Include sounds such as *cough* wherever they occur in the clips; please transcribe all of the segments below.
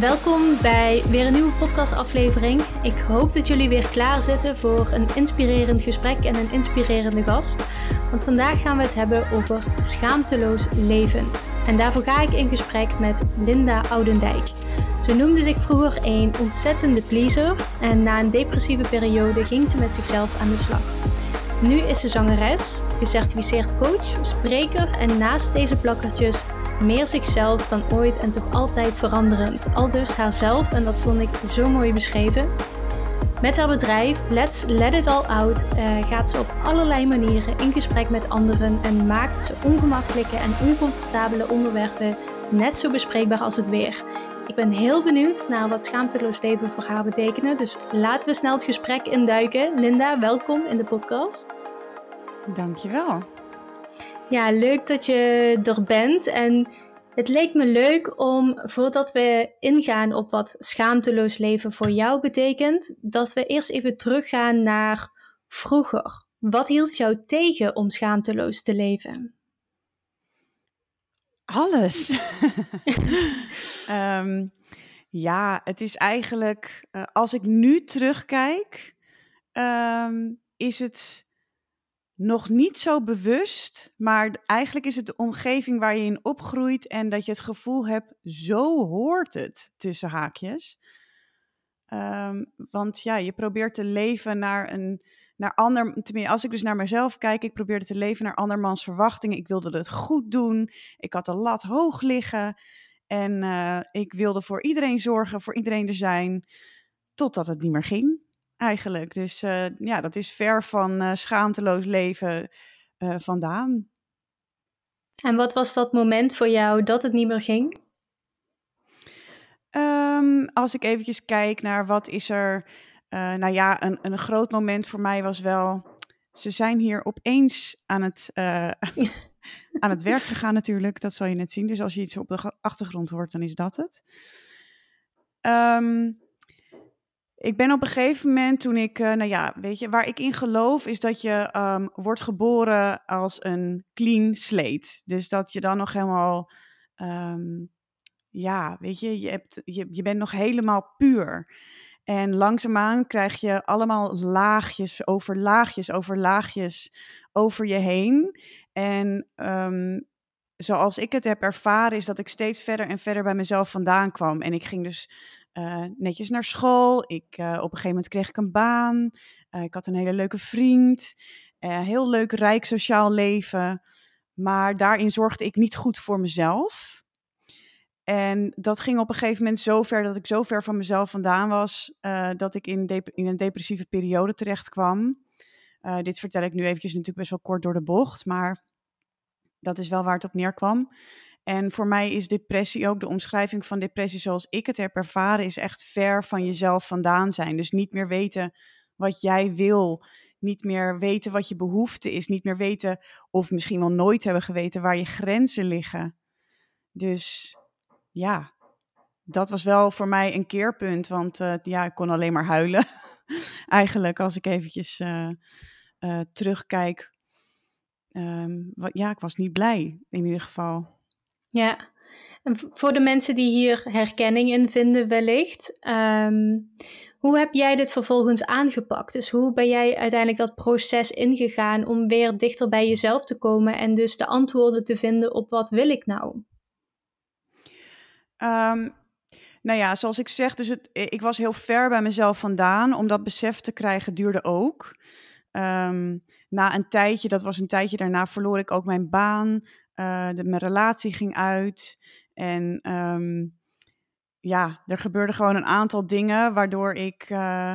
Welkom bij weer een nieuwe podcastaflevering. Ik hoop dat jullie weer klaar zitten voor een inspirerend gesprek en een inspirerende gast. Want vandaag gaan we het hebben over schaamteloos leven. En daarvoor ga ik in gesprek met Linda Oudendijk. Ze noemde zich vroeger een ontzettende pleaser en na een depressieve periode ging ze met zichzelf aan de slag. Nu is ze zangeres, gecertificeerd coach, spreker en naast deze plakkertjes meer zichzelf dan ooit en toch altijd veranderend. Al dus haarzelf en dat vond ik zo mooi beschreven. Met haar bedrijf Let's Let It All Out uh, gaat ze op allerlei manieren in gesprek met anderen en maakt ze ongemakkelijke en oncomfortabele onderwerpen net zo bespreekbaar als het weer. Ik ben heel benieuwd naar wat schaamteloos leven voor haar betekenen, dus laten we snel het gesprek induiken. Linda, welkom in de podcast. Dankjewel. Ja, leuk dat je er bent. En het leek me leuk om, voordat we ingaan op wat schaamteloos leven voor jou betekent, dat we eerst even teruggaan naar vroeger. Wat hield jou tegen om schaamteloos te leven? Alles. um, *laughs* *laughs* ja, het is eigenlijk, uh, als ik nu terugkijk, um, is het nog niet zo bewust, maar eigenlijk is het de omgeving waar je in opgroeit en dat je het gevoel hebt, zo hoort het tussen haakjes. Um, want ja, je probeert te leven naar een, naar ander, tenminste als ik dus naar mezelf kijk, ik probeerde te leven naar andermans verwachtingen. Ik wilde het goed doen, ik had de lat hoog liggen en uh, ik wilde voor iedereen zorgen, voor iedereen er zijn, totdat het niet meer ging eigenlijk. Dus uh, ja, dat is ver van uh, schaamteloos leven uh, vandaan. En wat was dat moment voor jou dat het niet meer ging? Um, als ik eventjes kijk naar wat is er... nou ja, een, een groot moment voor mij was wel... Ze zijn hier opeens aan het, *laughs* aan het werk gegaan natuurlijk. Dat zal je net zien. Dus als je iets op de achtergrond hoort, dan is dat het. Um, ik ben op een gegeven moment toen ik, uh, nou ja, weet je, waar ik in geloof is dat je um, wordt geboren als een clean slate. Dus dat je dan nog helemaal, um, ja, weet je, je, hebt, je, je bent nog helemaal puur. En langzaamaan krijg je allemaal laagjes over laagjes over laagjes over je heen. En um, zoals ik het heb ervaren, is dat ik steeds verder en verder bij mezelf vandaan kwam. En ik ging dus uh, netjes naar school. Ik, uh, op een gegeven moment kreeg ik een baan. Uh, ik had een hele leuke vriend. heel leuk, rijk sociaal leven. Maar daarin zorgde ik niet goed voor mezelf. En dat ging op een gegeven moment zo ver dat ik zo ver van mezelf vandaan was, dat ik in, in, een depressieve periode terecht kwam. dit vertel ik nu eventjes natuurlijk best wel kort door de bocht, maar dat is wel waar het op neerkwam. En voor mij is depressie ook de omschrijving van depressie zoals ik het heb ervaren, is echt ver van jezelf vandaan zijn. Dus niet meer weten wat jij wil, niet meer weten wat je behoefte is, niet meer weten of misschien wel nooit hebben geweten waar je grenzen liggen. Dus ja, dat was wel voor mij een keerpunt, want uh, ja, ik kon alleen maar huilen. *laughs* Eigenlijk als ik eventjes uh, uh, terugkijk. Um, wat, ja, ik was niet blij in ieder geval. Ja, en voor de mensen die hier herkenning in vinden wellicht, um, hoe heb jij dit vervolgens aangepakt? Dus hoe ben jij uiteindelijk dat proces ingegaan om weer dichter bij jezelf te komen en dus de antwoorden te vinden op wat wil ik nou? Um, nou ja, zoals ik zeg, dus het, ik was heel ver bij mezelf vandaan. Om dat besef te krijgen duurde ook. Um, na een tijdje, dat was een tijdje daarna, verloor ik ook mijn baan. Uh, de, mijn relatie ging uit. En um, ja, er gebeurde gewoon een aantal dingen waardoor ik uh,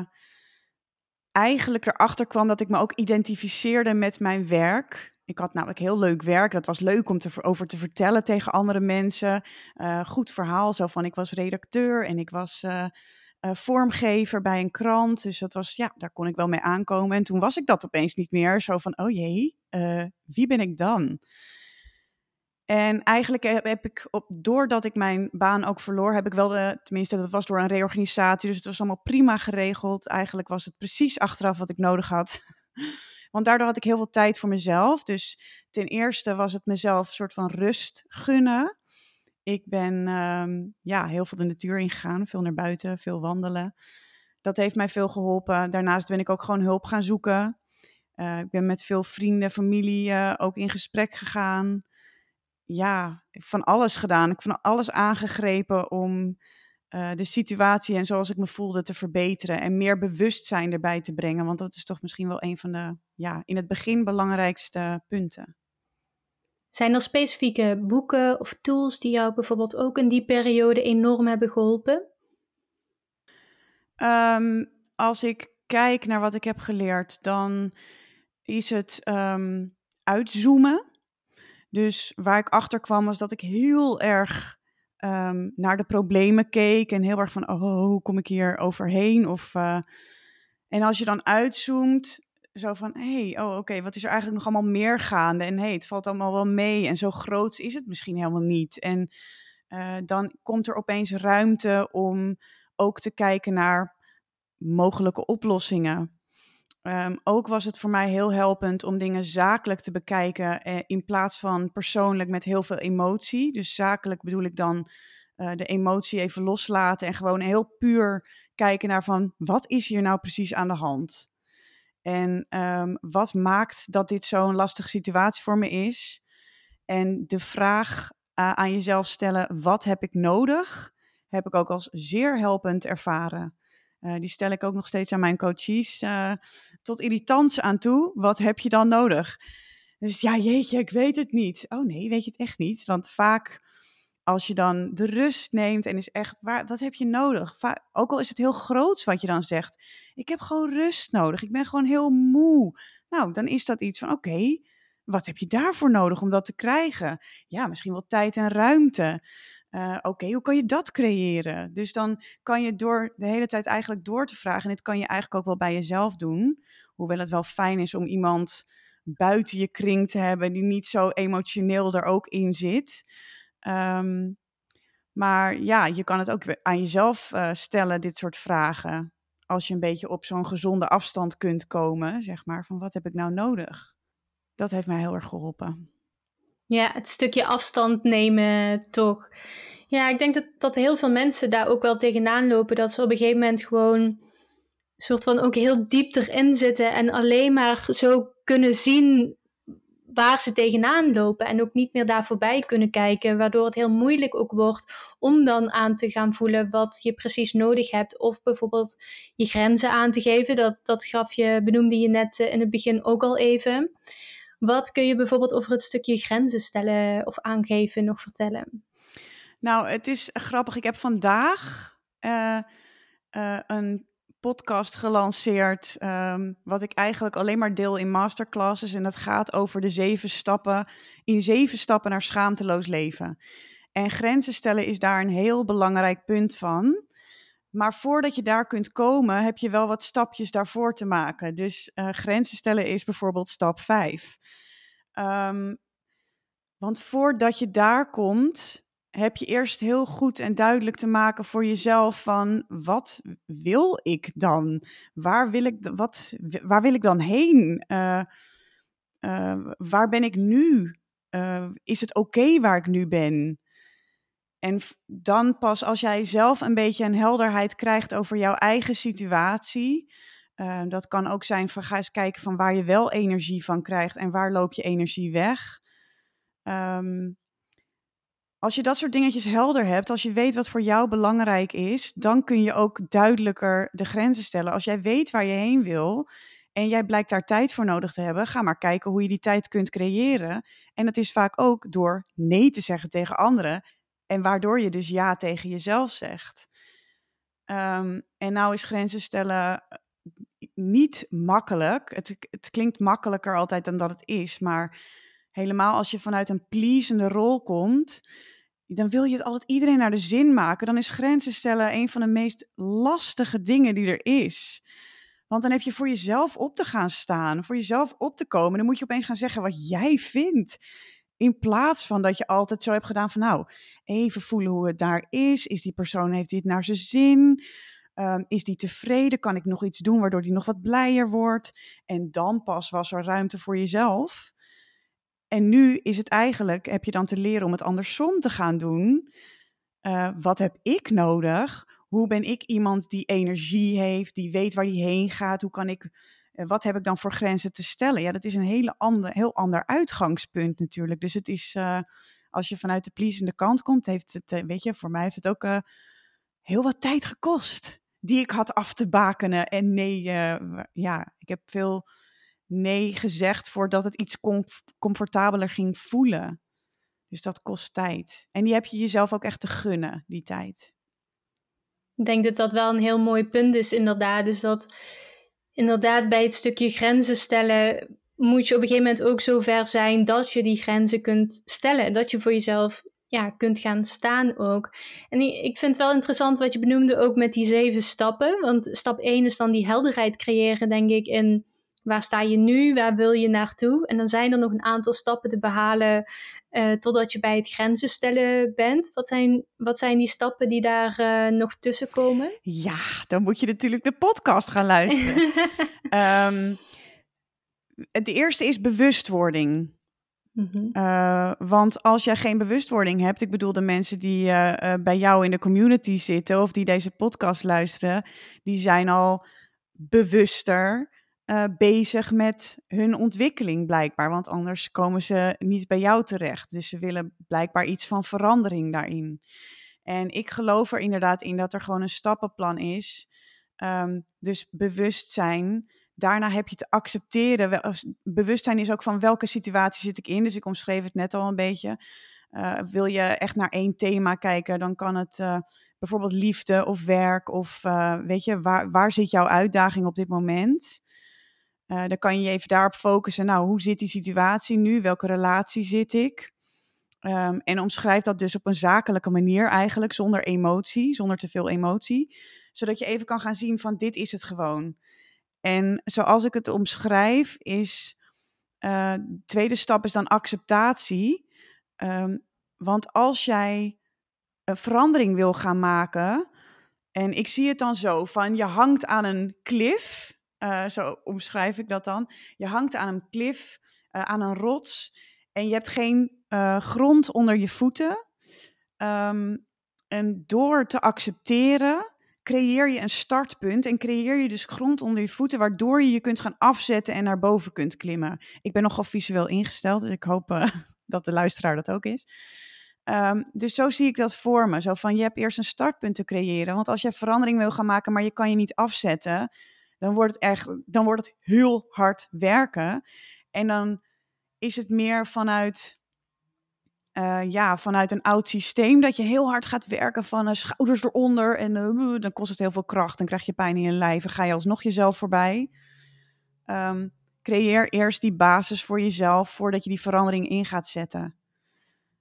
eigenlijk erachter kwam dat ik me ook identificeerde met mijn werk. Ik had namelijk heel leuk werk. Dat was leuk om te, over te vertellen tegen andere mensen. Uh, goed verhaal, zo van ik was redacteur en ik was uh, vormgever bij een krant. Dus dat was, ja, daar kon ik wel mee aankomen. En toen was ik dat opeens niet meer. Zo van, oh jee, uh, wie ben ik dan? En eigenlijk heb, ik, op, doordat ik mijn baan ook verloor, heb ik wel de, tenminste dat was door een reorganisatie, dus het was allemaal prima geregeld. Eigenlijk was het precies achteraf wat ik nodig had. *laughs* Want daardoor had ik heel veel tijd voor mezelf. Dus ten eerste was het mezelf een soort van rust gunnen. Ik ben ehm, ja, heel veel de natuur ingegaan, veel naar buiten, veel wandelen. Dat heeft mij veel geholpen. Daarnaast ben ik ook gewoon hulp gaan zoeken. Uh, ik ben met veel vrienden, familie uh, ook in gesprek gegaan. Ja, van alles gedaan. Ik heb van alles aangegrepen om uh, de situatie en zoals ik me voelde te verbeteren. En meer bewustzijn erbij te brengen. Want dat is toch misschien wel een van de ja, in het begin belangrijkste punten. Zijn er specifieke boeken of tools die jou bijvoorbeeld ook in die periode enorm hebben geholpen? Um, als ik kijk naar wat ik heb geleerd, dan is het um, uitzoomen. Dus waar ik achter kwam was dat ik heel erg um, naar de problemen keek en heel erg van, oh, hoe kom ik hier overheen? Of, uh, en als je dan uitzoomt, zo van, hé, hey, oh oké, wat is er eigenlijk nog allemaal meer gaande? En hé, hey, het valt allemaal wel mee en zo groot is het misschien helemaal niet. En uh, dan komt er opeens ruimte om ook te kijken naar mogelijke oplossingen. Um, ook was het voor mij heel helpend om dingen zakelijk te bekijken eh, in plaats van persoonlijk met heel veel emotie. Dus zakelijk bedoel ik dan uh, de emotie even loslaten en gewoon heel puur kijken naar van wat is hier nou precies aan de hand? En um, wat maakt dat dit zo'n lastige situatie voor me is? En de vraag uh, aan jezelf stellen, wat heb ik nodig? Heb ik ook als zeer helpend ervaren. Uh, die stel ik ook nog steeds aan mijn coaches. Uh, tot irritants aan toe. Wat heb je dan nodig? Dus ja, jeetje, ik weet het niet. Oh nee, weet je het echt niet? Want vaak als je dan de rust neemt en is echt, waar, wat heb je nodig? Ook al is het heel groots wat je dan zegt. Ik heb gewoon rust nodig. Ik ben gewoon heel moe. Nou, dan is dat iets van, oké, wat heb je daarvoor nodig om dat te krijgen? Ja, misschien wel tijd en ruimte. Uh, Oké, hoe kan je dat creëren? Dus dan kan je door de hele tijd eigenlijk door te vragen. En dit kan je eigenlijk ook wel bij jezelf doen. Hoewel het wel fijn is om iemand buiten je kring te hebben die niet zo emotioneel er ook in zit. Um, maar ja, je kan het ook aan jezelf uh, stellen, dit soort vragen. Als je een beetje op zo'n gezonde afstand kunt komen, zeg maar, van wat heb ik nou nodig? Dat heeft mij heel erg geholpen. Ja, het stukje afstand nemen, toch. Ja, ik denk dat, dat heel veel mensen daar ook wel tegenaan lopen. Dat ze op een gegeven moment gewoon soort van ook heel diep erin zitten. En alleen maar zo kunnen zien waar ze tegenaan lopen. En ook niet meer daar voorbij kunnen kijken. Waardoor het heel moeilijk ook wordt om dan aan te gaan voelen wat je precies nodig hebt. Of bijvoorbeeld je grenzen aan te geven. Dat, dat gaf je, benoemde je net in het begin ook al even. Wat kun je bijvoorbeeld over het stukje grenzen stellen of aangeven nog vertellen? Nou, het is grappig. Ik heb vandaag uh, uh, een podcast gelanceerd. Um, wat ik eigenlijk alleen maar deel in masterclasses. En dat gaat over de zeven stappen. In zeven stappen naar schaamteloos leven. En grenzen stellen is daar een heel belangrijk punt van. Maar voordat je daar kunt komen, heb je wel wat stapjes daarvoor te maken. Dus uh, grenzen stellen is bijvoorbeeld stap 5. Um, ehm, want voordat je daar komt, heb je eerst heel goed en duidelijk te maken voor jezelf van wat wil ik dan? Waar wil ik, wat, waar wil ik dan heen? Uh, uh, waar ben ik nu? Uh, is het oké waar ik nu ben? En dan pas als jij zelf een beetje een helderheid krijgt over jouw eigen situatie. dat kan ook zijn van ga eens kijken van waar je wel energie van krijgt en waar loop je energie weg. Um, als je dat soort dingetjes helder hebt, als je weet wat voor jou belangrijk is, dan kun je ook duidelijker de grenzen stellen. Als jij weet waar je heen wil en jij blijkt daar tijd voor nodig te hebben, ga maar kijken hoe je die tijd kunt creëren. En dat is vaak ook door nee te zeggen tegen anderen en waardoor je dus ja tegen jezelf zegt. Um, en nou is grenzen stellen eh, niet makkelijk. Het, het klinkt makkelijker altijd dan dat het is, maar helemaal als je vanuit een pleasende rol komt, dan wil je het altijd iedereen naar de zin maken. Dan is grenzen stellen een van de meest lastige dingen die er is. Want dan heb je voor jezelf op te gaan staan, voor jezelf op te komen. Dan moet je opeens gaan zeggen wat jij vindt. In plaats van dat je altijd zo hebt gedaan van nou, even voelen hoe het daar is. Is die persoon, heeft het naar zijn zin? Um, is die tevreden? Kan ik nog iets doen waardoor die nog wat blijer wordt? En dan pas was er ruimte voor jezelf. En nu is het eigenlijk, heb je dan te leren om het andersom te gaan doen. Uh, wat heb ik nodig? Hoe ben ik iemand die energie heeft, die weet waar die heen gaat? Hoe kan ik, uh, wat heb ik dan voor grenzen te stellen? Ja, dat is een hele ander, heel ander uitgangspunt natuurlijk. Dus het is, uh, als je vanuit de pleasende kant komt, heeft het, weet je, voor mij heeft het ook heel wat tijd gekost. Die ik had af te bakenen. En nee, ja, ik heb veel nee gezegd voordat het iets comfortabeler ging voelen. Dus dat kost tijd. En die heb je jezelf ook echt te gunnen, die tijd. Ik denk dat dat wel een heel mooi punt is, inderdaad. Dus dat inderdaad bij het stukje grenzen stellen moet je op een gegeven moment ook zo ver zijn dat je die grenzen kunt stellen. Dat je voor jezelf ja, kunt gaan staan ook. En ik vind het wel interessant wat je benoemde ook met die zeven stappen. Want stap 1 is dan die helderheid creëren, denk ik, in waar sta je nu, waar wil je naartoe. En dan zijn er nog een aantal stappen te behalen uh, totdat je bij het grenzen stellen bent. Wat zijn, wat zijn die stappen die daar uh, nog tussen komen? Ja, dan moet je natuurlijk de podcast gaan luisteren. um, *laughs* het eerste is bewustwording. Mm uh, want als jij geen bewustwording hebt, ik bedoel de mensen die bij jou in de community zitten of die deze podcast luisteren, die zijn al bewuster uh, bezig met hun ontwikkeling blijkbaar. Want anders komen ze niet bij jou terecht. Dus ze willen blijkbaar iets van verandering daarin. En ik geloof er inderdaad in dat er gewoon een stappenplan is. Um, dus bewustzijn. Daarna heb je te accepteren. Bewustzijn is ook van welke situatie zit ik in. Dus ik omschreef het net al een beetje. Uh, wil je echt naar één thema kijken, dan kan het uh, bijvoorbeeld liefde of werk. Of weet je, waar, waar zit jouw uitdaging op dit moment? Uh, dan kan je je even daarop focussen. Nou, hoe zit die situatie nu? Welke relatie zit ik? Um, en omschrijf dat dus op een zakelijke manier eigenlijk, zonder emotie, zonder te veel emotie. Zodat je even kan gaan zien van dit is het gewoon. En zoals ik het omschrijf is, uh, tweede stap is dan acceptatie. Um, want als jij een verandering wil gaan maken, en ik zie het dan zo van je hangt aan een klif uh, zo omschrijf ik dat dan. Je hangt aan een klif, uh, aan een rots en je hebt geen uh, grond onder je voeten. Um, en door te accepteren creëer je een startpunt en creëer je dus grond onder je voeten, waardoor je je kunt gaan afzetten en naar boven kunt klimmen. Ik ben nogal visueel ingesteld, dus ik hoop *laughs* dat de luisteraar dat ook is. Um, dus zo zie ik dat voor me. Zo van, je hebt eerst een startpunt te creëren. Want als je verandering wil gaan maken, maar je kan je niet afzetten, dan wordt het echt, dan wordt het heel hard werken. En dan is het meer vanuit, uh, ja, vanuit een oud systeem dat je heel hard gaat werken van uh, schouders eronder en uh, dan kost het heel veel kracht. Dan krijg je pijn in je lijf en ga je alsnog jezelf voorbij. Um, creëer eerst die basis voor jezelf voordat je die verandering in gaat zetten.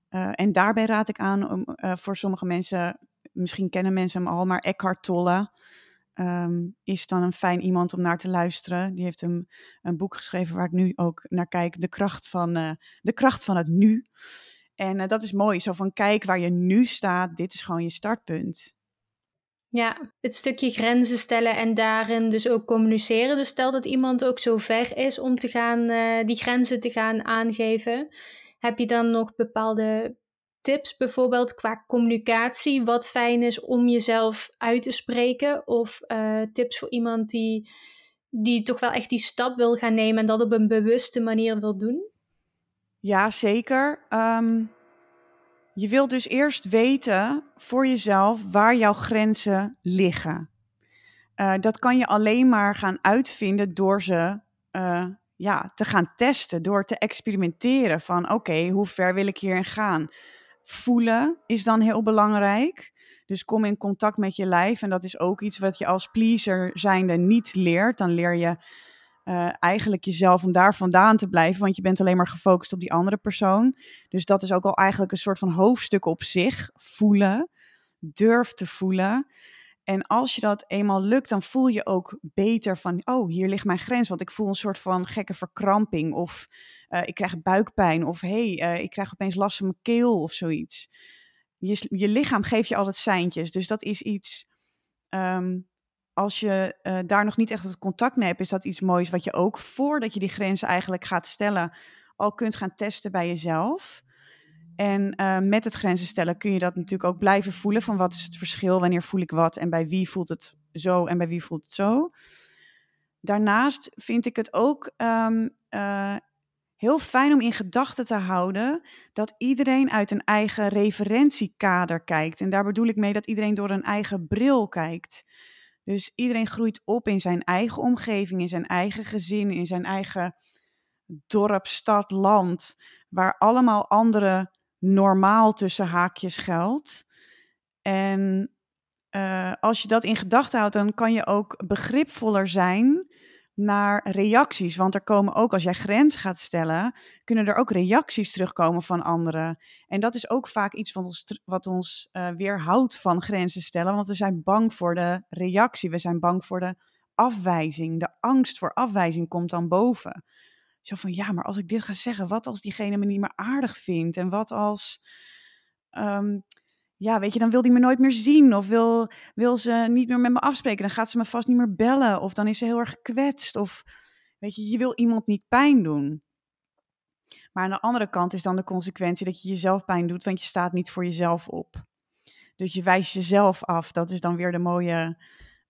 en daarbij raad ik aan om voor sommige mensen, misschien kennen mensen hem al, maar Eckhart Tolle um, is dan een fijn iemand om naar te luisteren. Die heeft een, een boek geschreven waar ik nu ook naar kijk. De kracht van, uh, de kracht van het nu. En uh, dat is mooi. Zo van kijk waar je nu staat. Dit is gewoon je startpunt. Ja, het stukje grenzen stellen en daarin dus ook communiceren. Dus stel dat iemand ook zo ver is om te gaan, uh, die grenzen te gaan aangeven. Heb je dan nog bepaalde tips bijvoorbeeld qua communicatie, wat fijn is om jezelf uit te spreken? Of uh, tips voor iemand die, die toch wel echt die stap wil gaan nemen en dat op een bewuste manier wil doen? Ja, zeker. Um, je wilt dus eerst weten voor jezelf waar jouw grenzen liggen. Uh, dat kan je alleen maar gaan uitvinden door ze uh, ja, te gaan testen, door te experimenteren van oké, hoe ver wil ik hierin gaan? Voelen is dan heel belangrijk. Dus kom in contact met je lijf. En dat is ook iets wat je als pleaser zijnde niet leert. Dan leer je uh, eigenlijk jezelf om daar vandaan te blijven. Want je bent alleen maar gefocust op die andere persoon. Dus dat is ook al eigenlijk een soort van hoofdstuk op zich. Voelen. Durf te voelen. En als je dat eenmaal lukt, dan voel je ook beter van, oh, hier ligt mijn grens. Want ik voel een soort van gekke verkramping. Of uh, ik krijg buikpijn. Of hé, hey, uh, ik krijg opeens last van mijn keel of zoiets. Je, je lichaam geeft je altijd seintjes. Dus dat is iets, um, als je uh, daar nog niet echt het contact mee hebt, is dat iets moois wat je ook voordat je die grens eigenlijk gaat stellen, al kunt gaan testen bij jezelf. En uh, met het grenzen stellen kun je dat natuurlijk ook blijven voelen. Van wat is het verschil? Wanneer voel ik wat? En bij wie voelt het zo en bij wie voelt het zo? Daarnaast vind ik het ook um, uh, heel fijn om in gedachten te houden dat iedereen uit een eigen referentiekader kijkt. En daar bedoel ik mee dat iedereen door een eigen bril kijkt. Dus iedereen groeit op in zijn eigen omgeving, in zijn eigen gezin, in zijn eigen dorp, stad, land, waar allemaal andere normaal tussen haakjes geldt. En uh, als je dat in gedachten houdt, dan kan je ook begripvoller zijn naar reacties. Want er komen ook, als jij grens gaat stellen, kunnen er ook reacties terugkomen van anderen. En dat is ook vaak iets wat ons, wat ons uh, weerhoudt van grenzen stellen. Want we zijn bang voor de reactie. We zijn bang voor de afwijzing. De angst voor afwijzing komt dan boven. Zo van, ja, maar als ik dit ga zeggen, wat als diegene me niet meer aardig vindt? En wat als... Um, ja, weet je, dan wil die me nooit meer zien. Of wil, wil ze niet meer met me afspreken. Dan gaat ze me vast niet meer bellen. Of dan is ze heel erg gekwetst. Of weet je, je wil iemand niet pijn doen. Maar aan de andere kant is dan de consequentie dat je jezelf pijn doet, want je staat niet voor jezelf op. Dus je wijst jezelf af. Dat is dan weer de mooie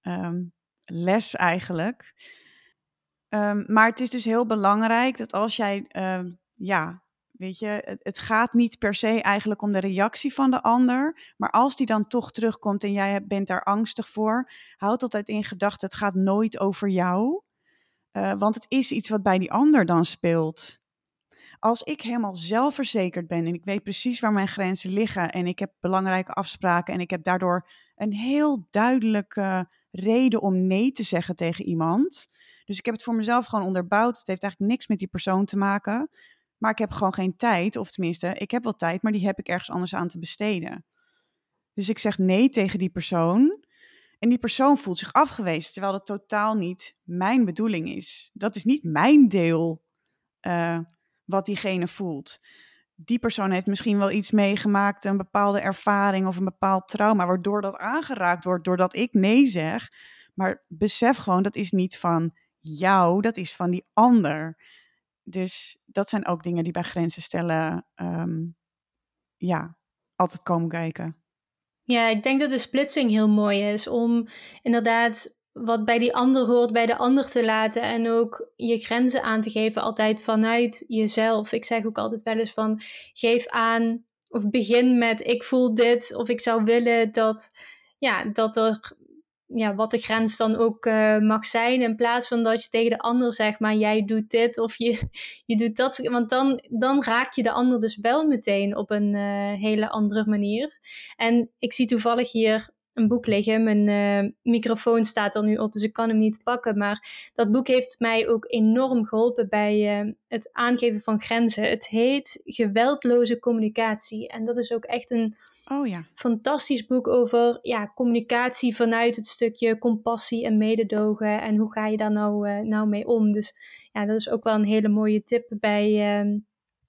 um, les eigenlijk. Um, maar het is dus heel belangrijk dat als jij um, ja, Weet je, het, gaat niet per se eigenlijk om de reactie van de ander. Maar als die dan toch terugkomt en jij bent daar angstig voor, houd altijd in gedachten: het gaat nooit over jou. Uh, want het is iets wat bij die ander dan speelt. Als ik helemaal zelfverzekerd ben en ik weet precies waar mijn grenzen liggen en ik heb belangrijke afspraken en ik heb daardoor een heel duidelijke reden om nee te zeggen tegen iemand. Dus ik heb het voor mezelf gewoon onderbouwd. Het heeft eigenlijk niks met die persoon te maken. Maar ik heb gewoon geen tijd, of tenminste, ik heb wel tijd, maar die heb ik ergens anders aan te besteden. Dus ik zeg nee tegen die persoon. En die persoon voelt zich afgewezen, terwijl dat totaal niet mijn bedoeling is. Dat is niet mijn deel uh, wat diegene voelt. Die persoon heeft misschien wel iets meegemaakt, een bepaalde ervaring of een bepaald trauma, waardoor dat aangeraakt wordt doordat ik nee zeg. Maar besef gewoon, dat is niet van jou, dat is van die ander dus dat zijn ook dingen die bij grenzen stellen, um, ja, altijd komen kijken. Ja, ik denk dat de splitsing heel mooi is om inderdaad wat bij die ander hoort, bij de ander te laten en ook je grenzen aan te geven, altijd vanuit jezelf. Ik zeg ook altijd wel eens van geef aan of begin met ik voel dit of ik zou willen dat, ja, dat er ja, wat de grens dan ook uh, mag zijn. In plaats van dat je tegen de ander zegt, maar jij doet dit of je, *laughs* je doet dat. Want dan, dan raak je de ander dus wel meteen op een uh, hele andere manier. En ik zie toevallig hier een boek liggen. Mijn uh, microfoon staat er nu op, dus ik kan hem niet pakken. Maar dat boek heeft mij ook enorm geholpen bij het aangeven van grenzen. Het heet Geweldloze Communicatie. En dat is ook echt een Oh ja. Fantastisch boek over ja, communicatie vanuit het stukje compassie en mededogen. En hoe ga je daar nou, uh, nou mee om? Dus ja, dat is ook wel een hele mooie tip bij uh,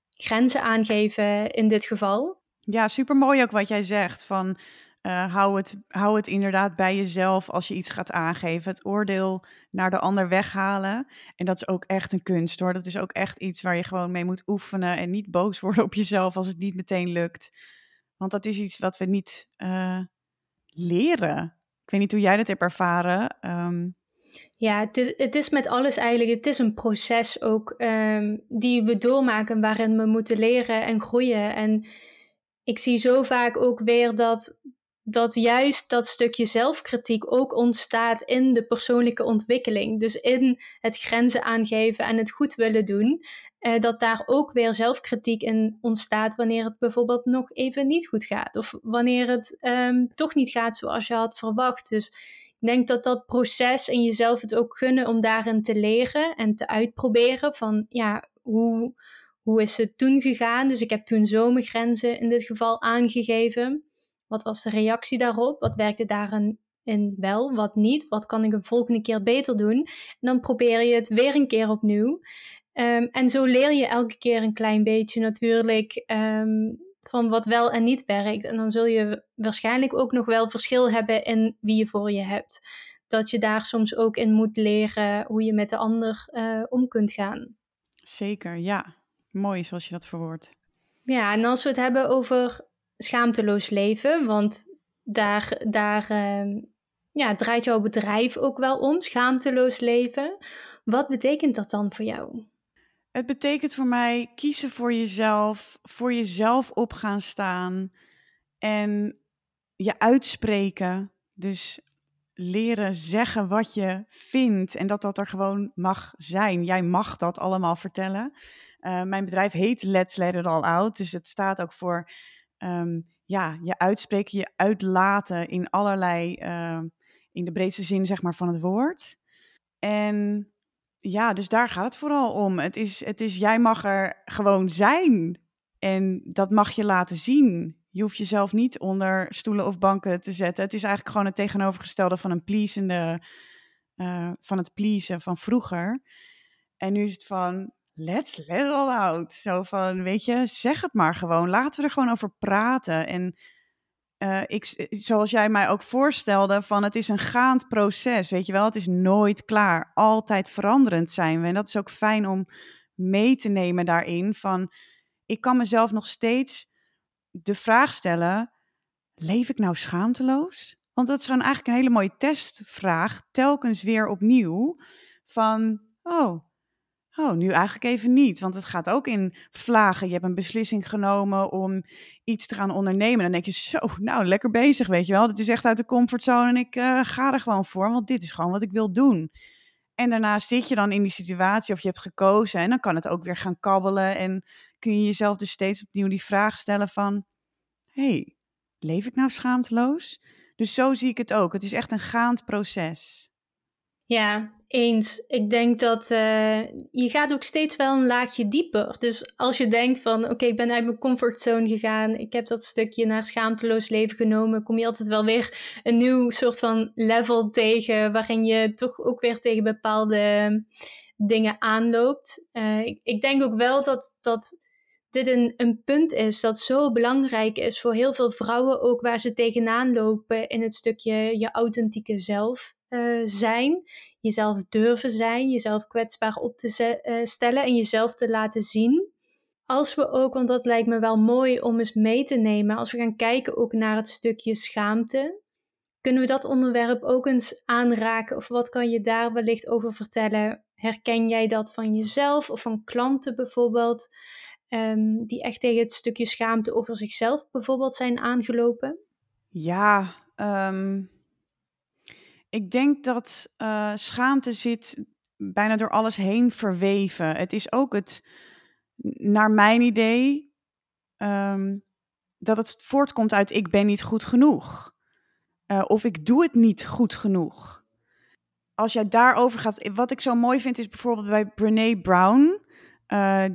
grenzen aangeven in dit geval. Ja, super mooi ook wat jij zegt. Van uh, hou, het, hou het inderdaad bij jezelf als je iets gaat aangeven. Het oordeel naar de ander weghalen. En dat is ook echt een kunst hoor. Dat is ook echt iets waar je gewoon mee moet oefenen. En niet boos worden op jezelf als het niet meteen lukt. Want dat is iets wat we niet uh, leren. Ik weet niet hoe jij dat hebt ervaren. Um... Ja, het is, het is met alles eigenlijk, het is een proces ook um, die we doormaken waarin we moeten leren en groeien. En ik zie zo vaak ook weer dat, dat juist dat stukje zelfkritiek ook ontstaat in de persoonlijke ontwikkeling. Dus in het grenzen aangeven en het goed willen doen. Uh, dat daar ook weer zelfkritiek in ontstaat wanneer het bijvoorbeeld nog even niet goed gaat. Of wanneer het um, toch niet gaat zoals je had verwacht. Dus ik denk dat dat proces en jezelf het ook gunnen om daarin te leren en te uitproberen. Van ja, hoe, hoe is het toen gegaan? Dus ik heb toen zomergrenzen in dit geval aangegeven. Wat was de reactie daarop? Wat werkte daarin in wel, wat niet? Wat kan ik een volgende keer beter doen? En dan probeer je het weer een keer opnieuw. Um, en zo leer je elke keer een klein beetje natuurlijk um, van wat wel en niet werkt. En dan zul je waarschijnlijk ook nog wel verschil hebben in wie je voor je hebt. Dat je daar soms ook in moet leren hoe je met de ander uh, om kunt gaan. Zeker, ja. Mooi zoals je dat verwoordt. Ja, en als we het hebben over schaamteloos leven, want daar, daar uh, ja, draait jouw bedrijf ook wel om, schaamteloos leven. Wat betekent dat dan voor jou? Het betekent voor mij kiezen voor jezelf, voor jezelf op gaan staan en je uitspreken. Dus leren zeggen wat je vindt en dat dat er gewoon mag zijn. Jij mag dat allemaal vertellen. Uh, mijn bedrijf heet Let's Let It All Out, dus het staat ook voor um, ja, je uitspreken, je uitlaten in allerlei, uh, in de breedste zin zeg maar van het woord. En ja, dus daar gaat het vooral om. Het is, het is, jij mag er gewoon zijn en dat mag je laten zien. Je hoeft jezelf niet onder stoelen of banken te zetten. Het is eigenlijk gewoon het tegenovergestelde van een pleasende, uh, van het pleasen van vroeger. En nu is het van, let's let it all out. Zo van, weet je, zeg het maar gewoon. Laten we er gewoon over praten. En uh, ik, zoals jij mij ook voorstelde, van het is een gaand proces, weet je wel. Het is nooit klaar. Altijd veranderend zijn we. En dat is ook fijn om mee te nemen daarin. Van, ik kan mezelf nog steeds de vraag stellen, leef ik nou schaamteloos? Want dat is gewoon eigenlijk een hele mooie testvraag, telkens weer opnieuw. Van, oh, Oh, nu eigenlijk even niet, want het gaat ook in vlagen. Je hebt een beslissing genomen om iets te gaan ondernemen. Dan denk je, zo, nou, lekker bezig, weet je wel. Het is echt uit de comfortzone en ik uh, ga er gewoon voor, want dit is gewoon wat ik wil doen. En daarna zit je dan in die situatie of je hebt gekozen en dan kan het ook weer gaan kabbelen. En kun je jezelf dus steeds opnieuw die vraag stellen van, hey, leef ik nou schaamteloos? Dus zo zie ik het ook. Het is echt een gaand proces. Ja, eens. Ik denk dat uh, je gaat ook steeds wel een laagje dieper. Dus als je denkt van, oké, ik ben uit mijn comfortzone gegaan, ik heb dat stukje naar schaamteloos leven genomen, kom je altijd wel weer een nieuw soort van level tegen, waarin je toch ook weer tegen bepaalde dingen aanloopt. Uh, ik, ik, denk ook wel dat, dat dit een, een punt is dat zo belangrijk is voor heel veel vrouwen, ook waar ze tegenaan lopen in het stukje je authentieke zelf uh, zijn, jezelf durven zijn, jezelf kwetsbaar op te uh, stellen en jezelf te laten zien. Als we ook, want dat lijkt me wel mooi om eens mee te nemen, als we gaan kijken ook naar het stukje schaamte, kunnen we dat onderwerp ook eens aanraken? Of wat kan je daar wellicht over vertellen? Herken jij dat van jezelf of van klanten bijvoorbeeld, um, die echt tegen het stukje schaamte over zichzelf bijvoorbeeld zijn aangelopen? Ja, um, ik denk dat uh, schaamte zit bijna door alles heen verweven. Het is ook het, naar mijn idee, um, dat het voortkomt uit ik ben niet goed genoeg. Uh, of ik doe het niet goed genoeg. Als jij daarover gaat, wat ik zo mooi vind is bijvoorbeeld bij Brene Brown.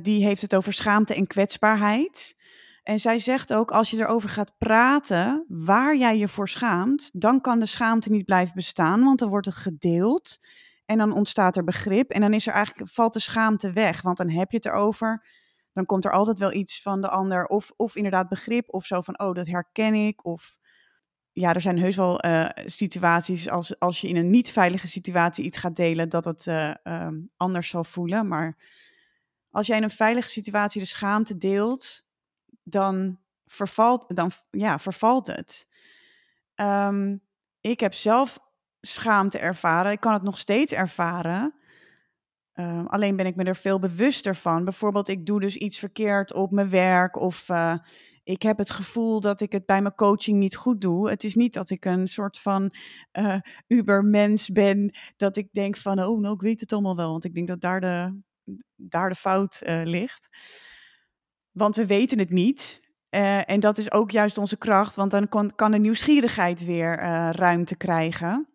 Die heeft het over schaamte en kwetsbaarheid. En zij zegt ook, als je erover gaat praten waar jij je voor schaamt, dan kan de schaamte niet blijven bestaan, want dan wordt het gedeeld en dan ontstaat er begrip en dan is er eigenlijk, valt de schaamte weg, want dan heb je het erover, dan komt er altijd wel iets van de ander, of, of inderdaad begrip, of zo van, oh, dat herken ik, of ja, er zijn heus wel uh, situaties als, als je in een niet veilige situatie iets gaat delen, dat het uh, um, anders zal voelen, maar als jij in een veilige situatie de schaamte deelt, dan vervalt, dan, ja, vervalt het. Um, ik heb zelf schaamte ervaren. Ik kan het nog steeds ervaren. Um, alleen ben ik me er veel bewuster van. Bijvoorbeeld, ik doe dus iets verkeerd op mijn werk. Of uh, ik heb het gevoel dat ik het bij mijn coaching niet goed doe. Het is niet dat ik een soort van uh, ubermens ben. Dat ik denk van, oh, nou, ik weet het allemaal wel. Want ik denk dat daar de, daar de fout uh, ligt. Want we weten het niet. Uh, en dat is ook juist onze kracht, want dan kan, de nieuwsgierigheid weer uh, ruimte krijgen.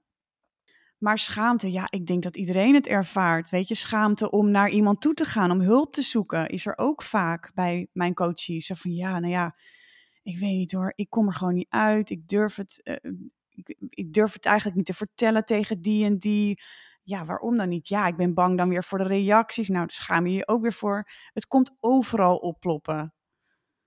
Maar schaamte, ja, ik denk dat iedereen het ervaart. Weet je, schaamte om naar iemand toe te gaan, om hulp te zoeken, is er ook vaak bij mijn coaches. Zo van ja, nou ja, ik weet niet hoor, ik kom er gewoon niet uit. Ik durf het, ik, ik durf het eigenlijk niet te vertellen tegen die en die ja, waarom dan niet? Ja, ik ben bang dan weer voor de reacties. Nou, daar schaam je je ook weer voor. Het komt overal opploppen.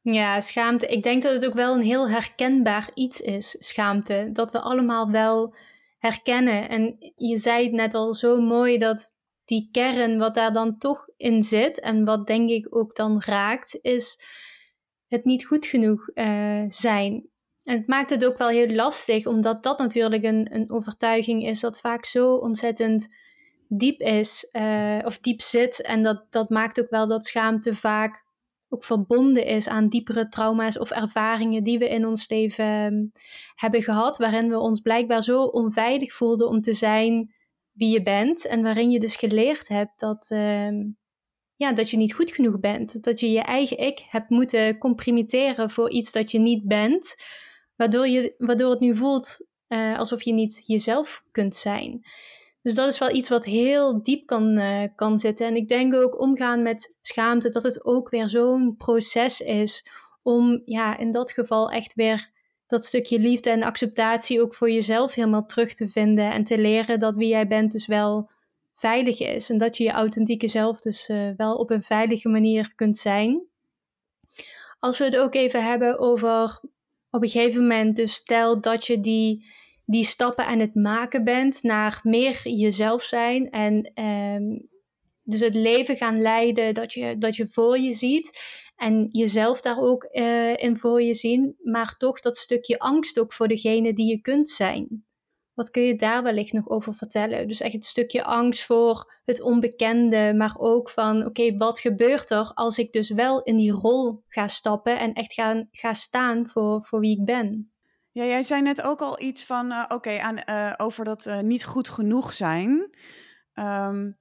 Ja, schaamte. Ik denk dat het ook wel een heel herkenbaar iets is, schaamte. Dat we allemaal wel herkennen. En je zei het net al zo mooi dat die kern, wat daar dan toch in zit en wat denk ik ook dan raakt, is het niet goed genoeg uh, zijn. En het maakt het ook wel heel lastig, omdat dat natuurlijk een, een overtuiging is dat vaak zo ontzettend diep is uh, of diep zit. En dat, dat maakt ook wel dat schaamte vaak ook verbonden is aan diepere trauma's of ervaringen die we in ons leven ehm, hebben gehad, waarin we ons blijkbaar zo onveilig voelden om te zijn wie je bent en waarin je dus geleerd hebt dat, uh, ja, dat je niet goed genoeg bent, dat je je eigen ik hebt moeten comprimiteren voor iets dat je niet bent, waardoor, je, waardoor het nu voelt uh, alsof je niet jezelf kunt zijn. Dus dat is wel iets wat heel diep kan, uh, kan zitten. En ik denk ook omgaan met schaamte, dat het ook weer zo'n proces is om ja, in dat geval echt weer dat stukje liefde en acceptatie ook voor jezelf helemaal terug te vinden. En te leren dat wie jij bent dus wel veilig is. En dat je je authentieke zelf dus uh, wel op een veilige manier kunt zijn. Als we het ook even hebben over op een gegeven moment, dus stel dat je die die stappen aan het maken bent naar meer jezelf zijn en um, dus het leven gaan leiden dat je, dat je voor je ziet en jezelf daar ook uh, in voor je zien, maar toch dat stukje angst ook voor degene die je kunt zijn. Wat kun je daar wellicht nog over vertellen? Dus echt het stukje angst voor het onbekende, maar ook van oké, wat gebeurt er als ik dus wel in die rol ga stappen en echt ga, ga staan voor, voor wie ik ben? Ja, jij zei net ook al iets van, uh, oké, uh, over dat uh, niet goed genoeg zijn. Um,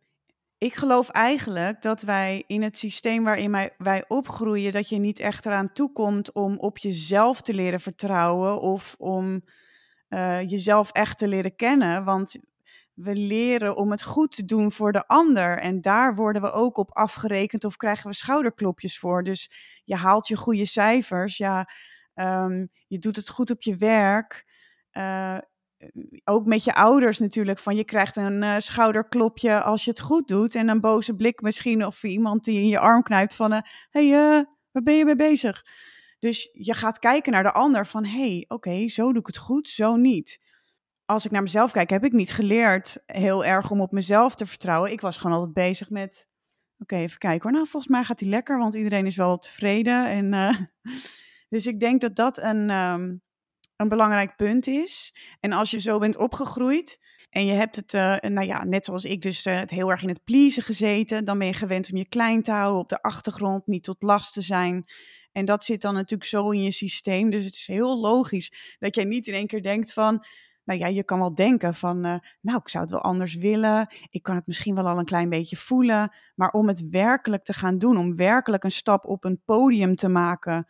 ik geloof eigenlijk dat wij in het systeem waarin wij opgroeien, dat je niet echt eraan toekomt om op jezelf te leren vertrouwen of om jezelf echt te leren kennen. Want we leren om het goed te doen voor de ander. En daar worden we ook op afgerekend of krijgen we schouderklopjes voor. Dus je haalt je goede cijfers. Ja, Um, je doet het goed op je werk. Uh, ook met je ouders natuurlijk. Van je krijgt een uh, schouderklopje als je het goed doet. En een boze blik misschien. Of iemand die in je arm knijpt van... Hé, hey, waar ben je mee bezig? Dus je gaat kijken naar de ander van... Hey, oké, zo doe ik het goed, zo niet. Als ik naar mezelf kijk, heb ik niet geleerd heel erg om op mezelf te vertrouwen. Ik was gewoon altijd bezig met... Oké, even kijken hoor. Nou, volgens mij gaat hij lekker, want iedereen is wel tevreden. En *laughs* dus ik denk dat dat een, um, een belangrijk punt is. En als je zo bent opgegroeid en je hebt het, uh, nou ja, net zoals ik, dus uh, het heel erg in het pleasen gezeten, dan ben je gewend om je klein te houden op de achtergrond, niet tot last te zijn. En dat zit dan natuurlijk zo in je systeem. Dus het is heel logisch dat jij niet in één keer denkt van. Nou ja, je kan wel denken van, uh, nou, ik zou het wel anders willen. Ik kan het misschien wel al een klein beetje voelen. Maar om het werkelijk te gaan doen, om werkelijk een stap op een podium te maken,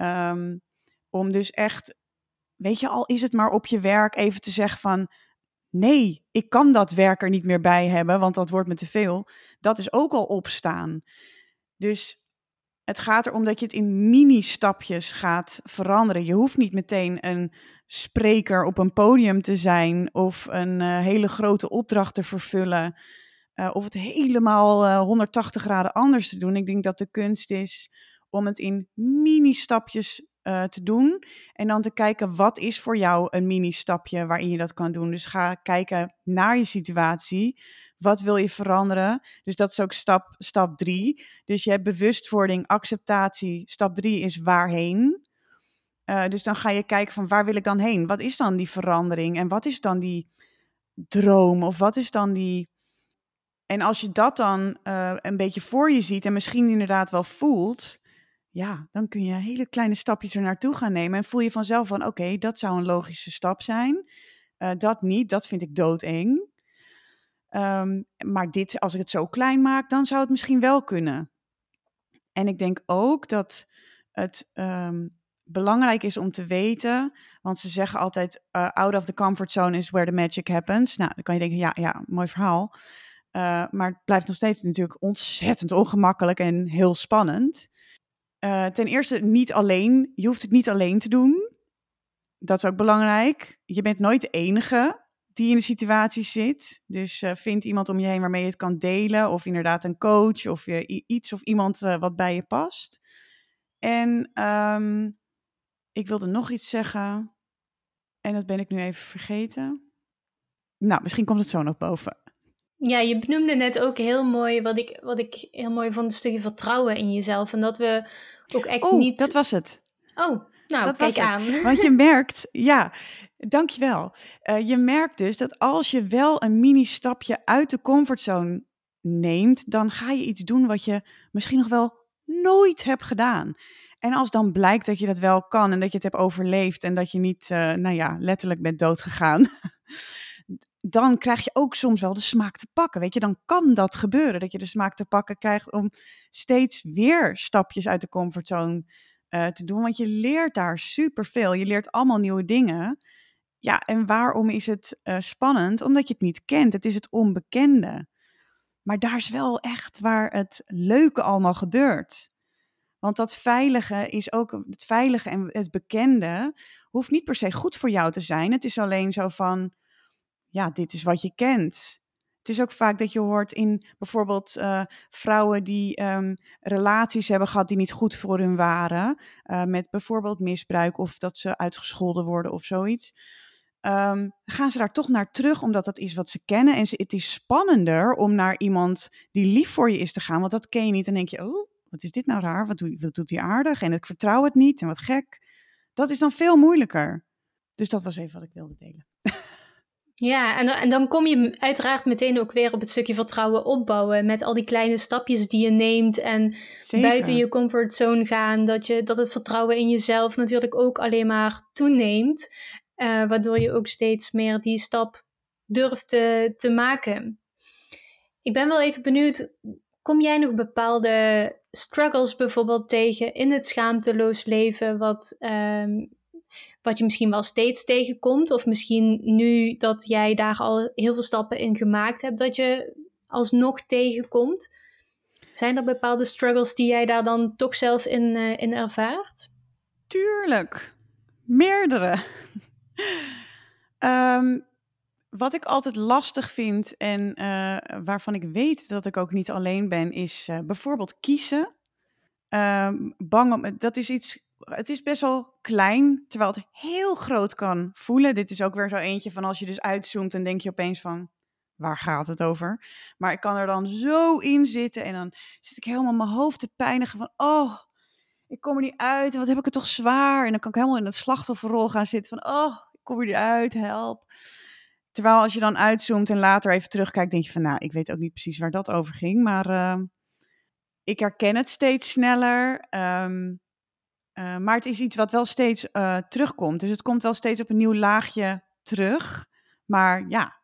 Um, om dus echt, weet je, al is het maar op je werk even te zeggen van, nee, ik kan dat werk er niet meer bij hebben, want dat wordt me te veel. Dat is ook al opstaan. Dus het gaat erom dat je het in mini-stapjes gaat veranderen. Je hoeft niet meteen een spreker op een podium te zijn of een uh, hele grote opdracht te vervullen. Uh, of het helemaal uh, 180 graden anders te doen. Ik denk dat de kunst is om het in mini-stapjes te doen. En dan te kijken wat is voor jou een mini-stapje waarin je dat kan doen. Dus ga kijken naar je situatie. Wat wil je veranderen? Dus dat is ook stap, stap drie. Dus je hebt bewustwording, acceptatie. Stap drie is waarheen. Uh, dus dan ga je kijken van waar wil ik dan heen? Wat is dan die verandering? En wat is dan die droom? Of wat is dan die... En als je dat dan uh, een beetje voor je ziet en misschien inderdaad wel voelt, ja, dan kun je hele kleine stapjes er naartoe gaan nemen. En voel je vanzelf van, oké, dat zou een logische stap zijn. Uh, dat niet, dat vind ik doodeng. Um, maar dit, als ik het zo klein maak, dan zou het misschien wel kunnen. En ik denk ook dat het um, belangrijk is om te weten, want ze zeggen altijd, uh, out of the comfort zone is where the magic happens. Nou, dan kan je denken, ja, ja, mooi verhaal. Uh, maar het blijft nog steeds natuurlijk ontzettend ongemakkelijk en heel spannend. Uh, ten eerste niet alleen. Je hoeft het niet alleen te doen. Dat is ook belangrijk. Je bent nooit de enige die in de situatie zit. Dus uh, vind iemand om je heen waarmee je het kan delen. Of inderdaad een coach of je, iets of iemand uh, wat bij je past. En um, ik wilde nog iets zeggen. En dat ben ik nu even vergeten. Nou, misschien komt het zo nog boven. Ja, je benoemde net ook heel mooi wat ik, wat ik heel mooi vond, een stukje vertrouwen in jezelf. En dat we ook echt oh, niet... dat was het. Oh, nou, dat kijk aan. *laughs* Want je merkt, ja, dankjewel. Uh, je merkt dus dat als je wel een mini-stapje uit de comfortzone neemt, dan ga je iets doen wat je misschien nog wel nooit hebt gedaan. En als dan blijkt dat je dat wel kan en dat je het hebt overleefd en dat je niet, uh, nou ja, letterlijk bent doodgegaan, *laughs* dan krijg je ook soms wel de smaak te pakken. Weet je, dan kan dat gebeuren, dat je de smaak te pakken krijgt om steeds weer stapjes uit de comfortzone uh, te doen. Want je leert daar superveel. Je leert allemaal nieuwe dingen. Ja, en waarom is het uh, spannend? Omdat je het niet kent. Het is het onbekende. Maar daar is wel echt waar het leuke allemaal gebeurt. Want dat veilige is ook het veilige en het bekende hoeft niet per se goed voor jou te zijn. Het is alleen zo van, ja, dit is wat je kent. Het is ook vaak dat je hoort in bijvoorbeeld uh, vrouwen die um, relaties hebben gehad die niet goed voor hun waren, uh, met bijvoorbeeld misbruik of dat ze uitgescholden worden of zoiets. Um, gaan ze daar toch naar terug, omdat dat is wat ze kennen. En ze, het is spannender om naar iemand die lief voor je is te gaan, want dat ken je niet. En denk je, oh, wat is dit nou raar? Wat, wat doet hij aardig? En ik vertrouw het niet en wat gek. Dat is dan veel moeilijker. Dus dat was even wat ik wilde delen. *laughs* Ja, en, en dan kom je uiteraard meteen ook weer op het stukje vertrouwen opbouwen. Met al die kleine stapjes die je neemt en buiten je comfortzone gaan. Dat, je, dat het vertrouwen in jezelf natuurlijk ook alleen maar toeneemt. Uh, waardoor je ook steeds meer die stap durft te, te maken. Ik ben wel even benieuwd, kom jij nog bepaalde struggles bijvoorbeeld tegen in het schaamteloos leven, wat, um, wat je misschien wel steeds tegenkomt, of misschien nu dat jij daar al heel veel stappen in gemaakt hebt, dat je alsnog tegenkomt? Zijn er bepaalde struggles die jij daar dan toch zelf in, uh, in ervaart? Tuurlijk, meerdere. um, *laughs* wat ik altijd lastig vind en uh, waarvan ik weet dat ik ook niet alleen ben, is uh, bijvoorbeeld kiezen. Um, bang om, dat is iets, het is best wel klein, terwijl het heel groot kan voelen. Dit is ook weer zo eentje van als je dus uitzoomt en denk je opeens van, waar gaat het over? Maar ik kan er dan zo in zitten en dan zit ik helemaal mijn hoofd te pijnigen van, oh, ik kom er niet uit en wat heb ik het toch zwaar? En dan kan ik helemaal in het slachtofferrol gaan zitten van, oh, ik kom er niet uit, help. Terwijl als je dan uitzoomt en later even terugkijkt, denk je van, nou, ik weet ook niet precies waar dat over ging, maar uh, ik herken het steeds sneller. Um, uh, maar het is iets wat wel steeds uh, terugkomt. Dus het komt wel steeds op een nieuw laagje terug. Maar ja,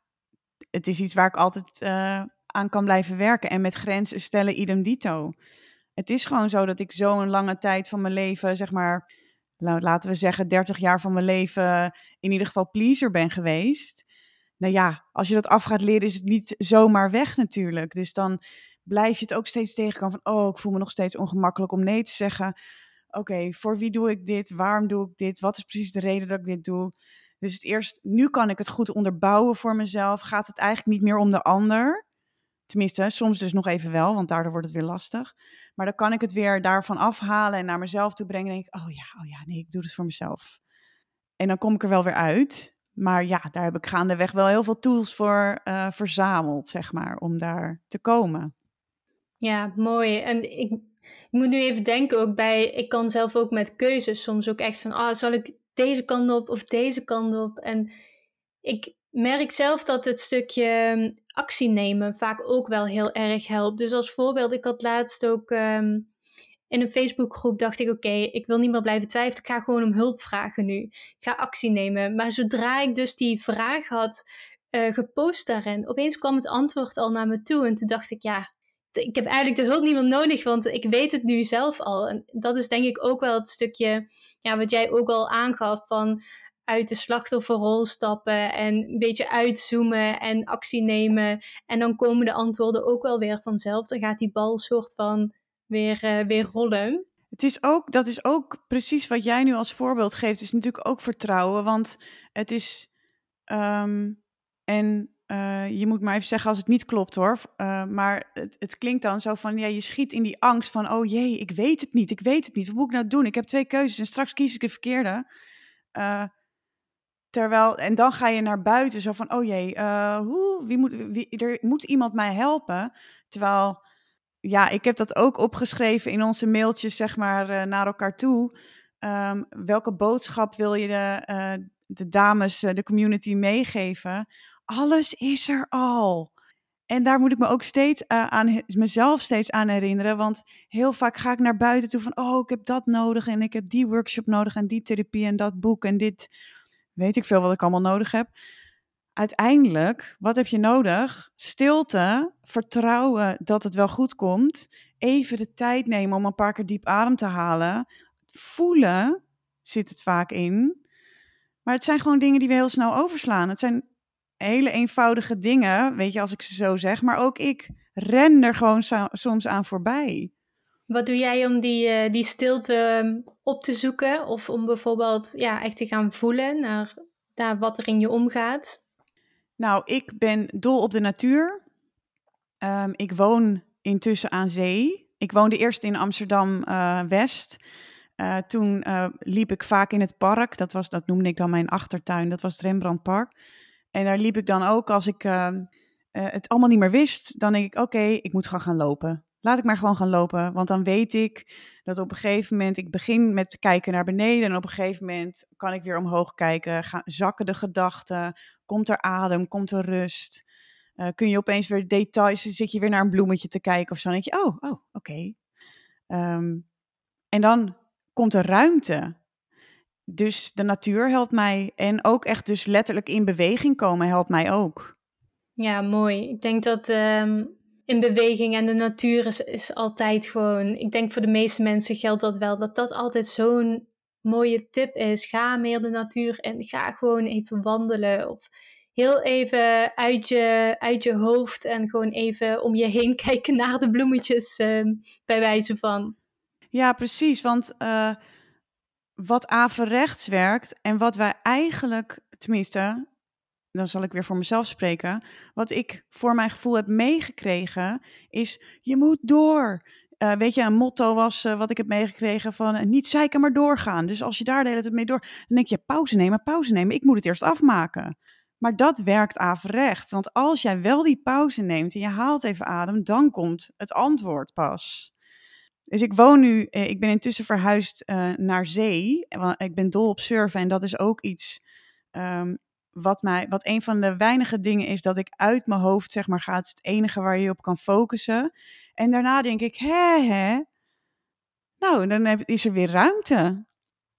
het is iets waar ik altijd uh, aan kan blijven werken. En met grenzen stellen idem dito. Het is gewoon zo dat ik zo'n lange tijd van mijn leven, zeg maar, laten we zeggen 30 jaar van mijn leven, in ieder geval pleaser ben geweest nou ja, als je dat af gaat leren, is het niet zomaar weg natuurlijk. Dus dan blijf je het ook steeds tegenkomen van, oh, ik voel me nog steeds ongemakkelijk om nee te zeggen. Oké, voor wie doe ik dit? Waarom doe ik dit? Wat is precies de reden dat ik dit doe? Dus het eerst, nu kan ik het goed onderbouwen voor mezelf. Gaat het eigenlijk niet meer om de ander? Tenminste, soms dus nog even wel, want daardoor wordt het weer lastig. Maar dan kan ik het weer daarvan afhalen en naar mezelf toe brengen. En denk ik, oh ja, oh ja, nee, ik doe het voor mezelf. En dan kom ik er wel weer uit. Maar ja, daar heb ik gaandeweg wel heel veel tools voor uh, verzameld, zeg maar, om daar te komen. Ja, mooi. En ik, ik, moet nu even denken ook bij, ik kan zelf ook met keuzes soms ook echt van, ah, zal ik deze kant op of deze kant op? En ik merk zelf dat het stukje mm, actie nemen vaak ook wel heel erg helpt. Dus als voorbeeld, ik had laatst ook um, in een Facebookgroep dacht ik, oké, ik wil niet meer blijven twijfelen. Ik ga gewoon om hulp vragen nu. Ik ga actie nemen. Maar zodra ik dus die vraag had uh, gepost daarin, opeens kwam het antwoord al naar me toe. En toen dacht ik, ja, ik heb eigenlijk de hulp niet meer nodig, want ik weet het nu zelf al. En dat is denk ik ook wel het stukje, ja, wat jij ook al aangaf van uit de slachtofferrol stappen en een beetje uitzoomen en actie nemen. En dan komen de antwoorden ook wel weer vanzelf. Dan gaat die bal soort van weer, uh, weer rollen. Het is ook, dat is ook precies wat jij nu als voorbeeld geeft, is natuurlijk ook vertrouwen. Want het is, um, en uh, je moet maar even zeggen als het niet klopt hoor. Uh, maar het, het, klinkt dan zo van, ja, je schiet in die angst van, oh jee, ik weet het niet, ik weet het niet. Wat moet ik nou doen? Ik heb twee keuzes en straks kies ik de verkeerde. Uh, terwijl, en dan ga je naar buiten zo van, oh jee, hoe, wie moet, wie, er moet iemand mij helpen. Terwijl, ja, ik heb dat ook opgeschreven in onze mailtjes, zeg maar, naar elkaar toe. Um, welke boodschap wil je de dames, de community meegeven? Alles is er al. En daar moet ik me ook steeds uh, aan mezelf steeds aan herinneren. Want heel vaak ga ik naar buiten toe van oh, ik heb dat nodig en ik heb die workshop nodig en die therapie en dat boek en dit weet ik veel wat ik allemaal nodig heb. Uiteindelijk, wat heb je nodig? Stilte, vertrouwen dat het wel goed komt. Even de tijd nemen om een paar keer diep adem te halen. Voelen zit het vaak in. Maar het zijn gewoon dingen die we heel snel overslaan. Het zijn hele eenvoudige dingen, weet je, als ik ze zo zeg. Maar ook ik ren er gewoon soms aan voorbij. Wat doe jij om die, uh, die stilte ehm, op te zoeken? Of om bijvoorbeeld ja, echt te gaan voelen naar, naar wat er in je omgaat? Nou, ik ben dol op de natuur. Um, ik woon intussen aan zee. Ik woonde eerst in Amsterdam-West. Uh, uh, toen liep ik vaak in het park. Dat, was, dat noemde ik dan mijn achtertuin. Dat was het Rembrandtpark. En daar liep ik dan ook als ik ehm, het allemaal niet meer wist. Dan denk ik, oké, ik moet gewoon gaan lopen laat ik maar gewoon gaan lopen. Want dan weet ik dat op een gegeven moment, ik begin met kijken naar beneden. En op een gegeven moment kan ik weer omhoog kijken. Gaan, zakken de gedachten. Komt er adem? Komt er rust? Uh, kun je opeens weer details, zit je weer naar een bloemetje te kijken of zo. Dan je, oh, oh, oké. Um, en dan komt er ruimte. Dus de natuur helpt mij. En ook echt dus letterlijk in beweging komen helpt mij ook. Ja, mooi. Ik denk dat um, in beweging en de natuur is, is altijd gewoon. Ik denk voor de meeste mensen geldt dat wel, dat dat altijd zo'n mooie tip is. Ga meer de natuur en ga gewoon even wandelen. Of heel even uit je, uit je hoofd en gewoon even om je heen *laughs* kijken naar de bloemetjes, uh, bij wijze van. Ja, precies. Want uh, wat averechts werkt en wat wij eigenlijk, tenminste, dan zal ik weer voor mezelf spreken. Wat ik voor mijn gevoel heb meegekregen, is je moet door. Uh, weet je, een motto was uh, wat ik heb meegekregen van uh, niet zeiken, maar doorgaan. Dus als je daar de hele tijd mee door, dan denk je pauze nemen, pauze nemen. Ik moet het eerst afmaken. Maar dat werkt averecht. Want als jij wel die pauze neemt en je haalt even adem, dan komt het antwoord pas. Dus ik woon nu, ik ben intussen verhuisd naar zee. Ik ben dol op surfen en dat is ook iets um, wat, mij, wat een van de weinige dingen is dat ik uit mijn hoofd zeg maar gaat. Het enige waar je op kan focussen. En daarna denk ik, hè, hè. Nou, dan heb, is er weer ruimte.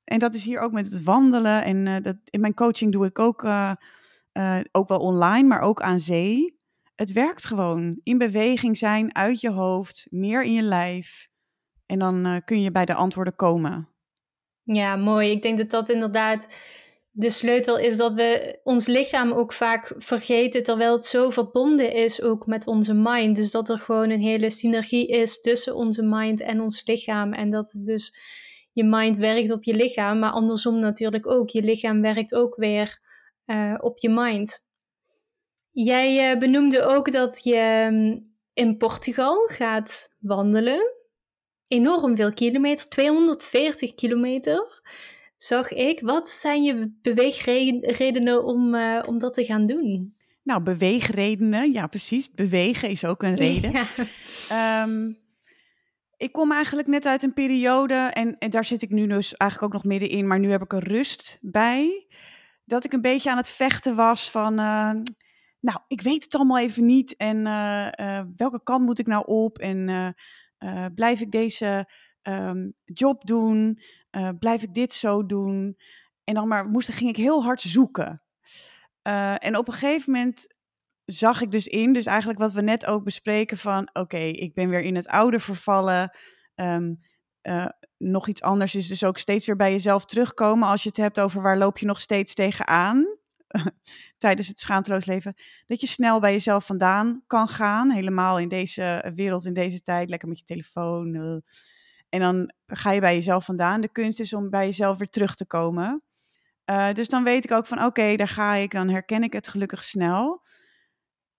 En dat is hier ook met het wandelen. En dat, in mijn coaching doe ik ook, ook wel online, maar ook aan zee. Het werkt gewoon. In beweging zijn, uit je hoofd, meer in je lijf. En dan kun je bij de antwoorden komen. Ja, mooi. Ik denk dat dat inderdaad de sleutel is dat we ons lichaam ook vaak vergeten, terwijl het zo verbonden is ook met onze mind. Dus dat er gewoon een hele synergie is tussen onze mind en ons lichaam. En dat het dus je mind werkt op je lichaam, maar andersom natuurlijk ook. Je lichaam werkt ook weer uh, op je mind. Jij uh, benoemde ook dat je um, in Portugal gaat wandelen. Enorm veel kilometer, 240 kilometer zag ik. Wat zijn je beweegredenen om, uh, om dat te gaan doen? Nou, beweegredenen, ja precies. Bewegen is ook een *laughs* reden. Ja. Um, ik kom eigenlijk net uit een periode, en, en, daar zit ik nu dus eigenlijk ook nog middenin, maar nu heb ik er rust bij. Dat ik een beetje aan het vechten was van, uh, nou, ik weet het allemaal even niet. En uh, welke kant moet ik nou op? En blijf ik deze um, job doen? Uh, blijf ik dit zo doen? En dan maar moest, ging ik heel hard zoeken. Uh, en op een gegeven moment zag ik dus in, dus eigenlijk wat we net ook bespreken van, oké, ik ben weer in het oude vervallen. Uh, nog iets anders is dus ook steeds weer bij jezelf terugkomen als je het hebt over waar loop je nog steeds tegenaan *laughs* tijdens het schaamteloos leven. Dat je snel bij jezelf vandaan kan gaan, helemaal in deze wereld, in deze tijd, lekker met je telefoon. En dan ga je bij jezelf vandaan. De kunst is om bij jezelf weer terug te komen. Uh, dus dan weet ik ook van oké, daar ga ik. Dan herken ik het gelukkig snel.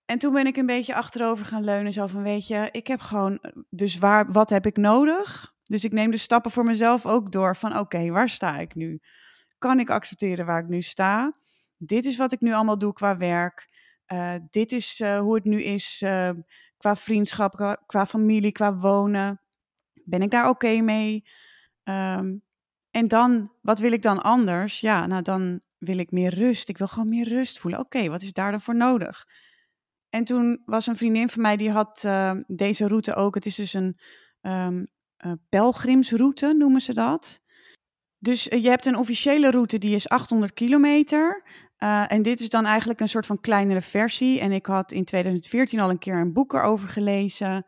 En toen ben ik een beetje achterover gaan leunen. Zo van weet je, ik heb gewoon. Dus waar, wat heb ik nodig? Dus ik neem de stappen voor mezelf ook door. Van oké, waar sta ik nu? Kan ik accepteren waar ik nu sta? Dit is wat ik nu allemaal doe qua werk. Uh, dit is uh, hoe het nu is uh, qua vriendschap, qua, familie, qua wonen. Ben ik daar oké mee? Um, en dan, wat wil ik dan anders? Ja, nou dan wil ik meer rust. Ik wil gewoon meer rust voelen. Oké, wat is daar dan voor nodig? En toen was een vriendin van mij, die had deze route ook. Het is dus een um, pelgrimsroute, noemen ze dat. Dus je hebt een officiële route, die is 800 kilometer. Uh, en dit is dan eigenlijk een soort van kleinere versie. En ik had in 2014 al een keer een boek erover gelezen.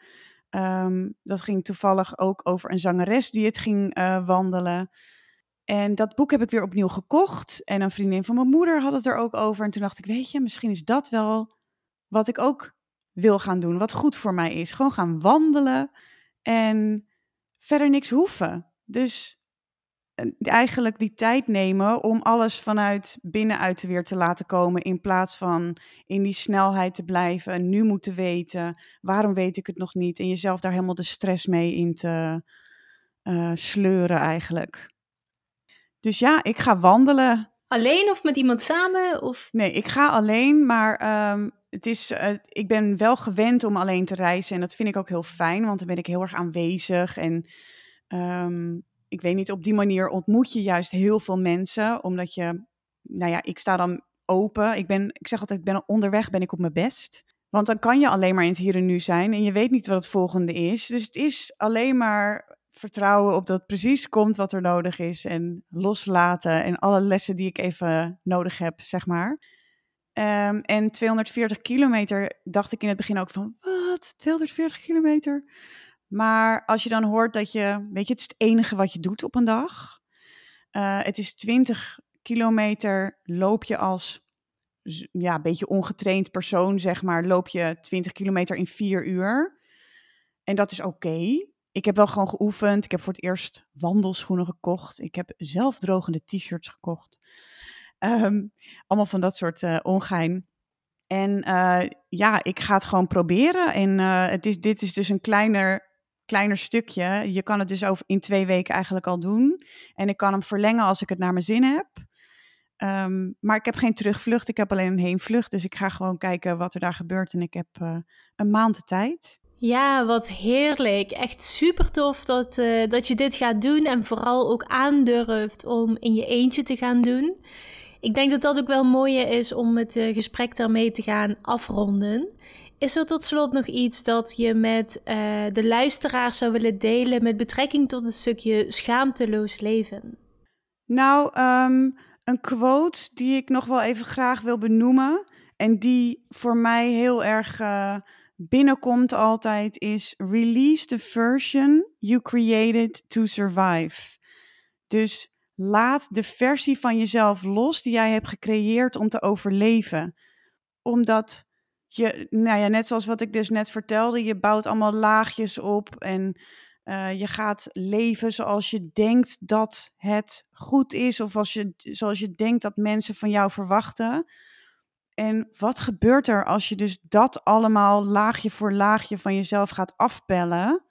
Um, dat ging toevallig ook over een zangeres die het ging uh, wandelen. En dat boek heb ik weer opnieuw gekocht. En een vriendin van mijn moeder had het er ook over. En toen dacht ik, weet je, misschien is dat wel wat ik ook wil gaan doen. Wat goed voor mij is. Gewoon gaan wandelen en verder niks hoeven. Dus eigenlijk die tijd nemen om alles vanuit binnenuit weer te laten komen. In plaats van in die snelheid te blijven en nu moeten weten. Waarom weet ik het nog niet? En jezelf daar helemaal de stress mee in te uh, sleuren eigenlijk. Dus ja, ik ga wandelen. Alleen of met iemand samen? Of? Nee, ik ga alleen, maar um, het is, uh, ik ben wel gewend om alleen te reizen. En dat vind ik ook heel fijn, want dan ben ik heel erg aanwezig. En um, ik weet niet, op die manier ontmoet je juist heel veel mensen, omdat je, nou ja, ik sta dan open. Ik ben, ik zeg altijd, ik ben onderweg, ben ik op mijn best. Want dan kan je alleen maar in het hier en nu zijn en je weet niet wat het volgende is. Dus het is alleen maar vertrouwen op dat precies komt wat er nodig is en loslaten en alle lessen die ik even nodig heb, zeg maar. Um, en 240 kilometer dacht ik in het begin ook van, wat, 240 kilometer? Maar als je dan hoort dat je, weet je, het is het enige wat je doet op een dag. Uh, het is 20 kilometer loop je als ja, beetje ongetraind persoon, zeg maar, loop je 20 kilometer in vier uur. En dat is oké. Ik heb wel gewoon geoefend. Ik heb voor het eerst wandelschoenen gekocht. Ik heb zelfdrogende t-shirts gekocht. Um, allemaal van dat soort uh, ongein. En uh, ja, ik ga het gewoon proberen. En het is, dit is dus een kleiner kleiner stukje. Je kan het dus over in twee weken eigenlijk al doen. En ik kan hem verlengen als ik het naar mijn zin heb. Um, maar ik heb geen terugvlucht, ik heb alleen een heenvlucht. Dus ik ga gewoon kijken wat er daar gebeurt. En ik heb uh, een maand de tijd. Ja, wat heerlijk. Echt super tof dat, uh, dat je dit gaat doen. En vooral ook aandurft om in je eentje te gaan doen. Ik denk dat dat ook wel mooie is om het uh, gesprek daarmee te gaan afronden. Is er tot slot nog iets dat je met uh, de luisteraar zou willen delen met betrekking tot een stukje schaamteloos leven? Nou, um, een quote die ik nog wel even graag wil benoemen en die voor mij heel erg uh, binnenkomt altijd is: Release the version you created to survive. Dus laat de versie van jezelf los die jij hebt gecreëerd om te overleven. Omdat je, nou ja, net zoals wat ik dus net vertelde, je bouwt allemaal laagjes op en uh, je gaat leven zoals je denkt dat het goed is of als je, zoals je denkt dat mensen van jou verwachten. En wat gebeurt er als je dus dat allemaal laagje voor laagje van jezelf gaat afpellen?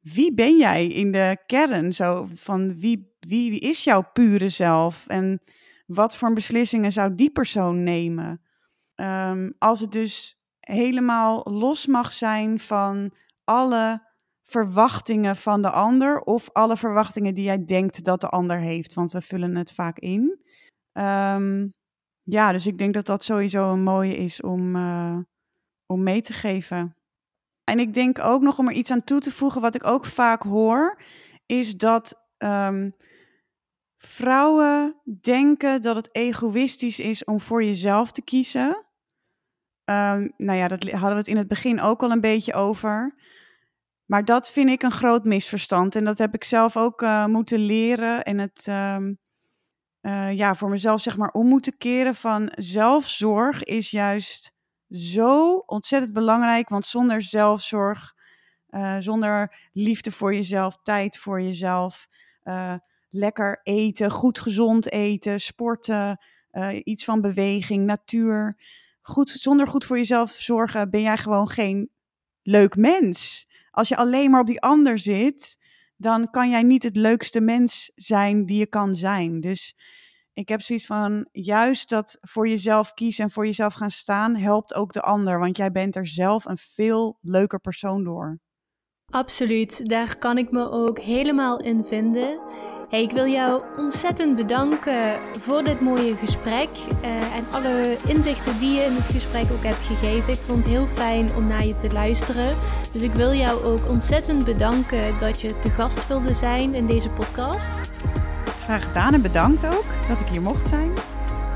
Wie ben jij in de kern? Zo van wie, wie is jouw pure zelf? En wat voor beslissingen zou die persoon nemen? Um, als het dus helemaal los mag zijn van alle verwachtingen van de ander of alle verwachtingen die jij denkt dat de ander heeft, want we vullen het vaak in. Um, ja, dus ik denk dat dat sowieso een mooie is om, uh, om mee te geven. En ik denk ook nog om er iets aan toe te voegen, wat ik ook vaak hoor, is dat um, vrouwen denken dat het egoïstisch is om voor jezelf te kiezen. Um, nou ja, dat hadden we het in het begin ook al een beetje over. Maar dat vind ik een groot misverstand. En dat heb ik zelf ook uh, moeten leren. En het um, uh, ja, voor mezelf zeg maar om moeten keren van zelfzorg is juist zo ontzettend belangrijk. Want zonder zelfzorg, uh, zonder liefde voor jezelf, tijd voor jezelf, lekker eten, goed gezond eten, sporten, iets van beweging, natuur goed, zonder goed voor jezelf zorgen ben jij gewoon geen leuk mens. Als je alleen maar op die ander zit, dan kan jij niet het leukste mens zijn die je kan zijn. Dus ik heb zoiets van, juist dat voor jezelf kiezen en voor jezelf gaan staan, helpt ook de ander. Want jij bent er zelf een veel leuker persoon door. Absoluut, daar kan ik me ook helemaal in vinden. Ik wil jou ontzettend bedanken voor dit mooie gesprek uh, en alle inzichten die je in het gesprek ook hebt gegeven. Ik vond het heel fijn om naar je te luisteren. Dus ik wil jou ook ontzettend bedanken dat je te gast wilde zijn in deze podcast. Graag gedaan en bedankt ook dat ik hier mocht zijn.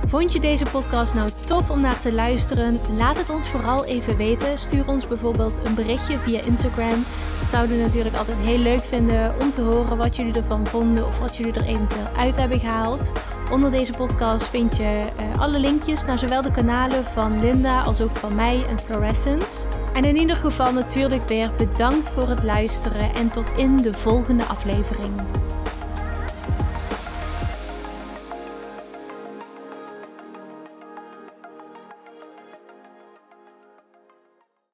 Vond je deze podcast nou tof om naar te luisteren? Laat het ons vooral even weten. Stuur ons bijvoorbeeld een berichtje via Instagram. Dat zouden we natuurlijk altijd heel leuk vinden om te horen wat jullie ervan vonden of wat jullie er eventueel uit hebben gehaald. Onder deze podcast vind je uh, alle linkjes naar zowel de kanalen van Linda als ook van mij en Fluorescence. En in ieder geval natuurlijk weer bedankt voor het luisteren en tot in de volgende aflevering.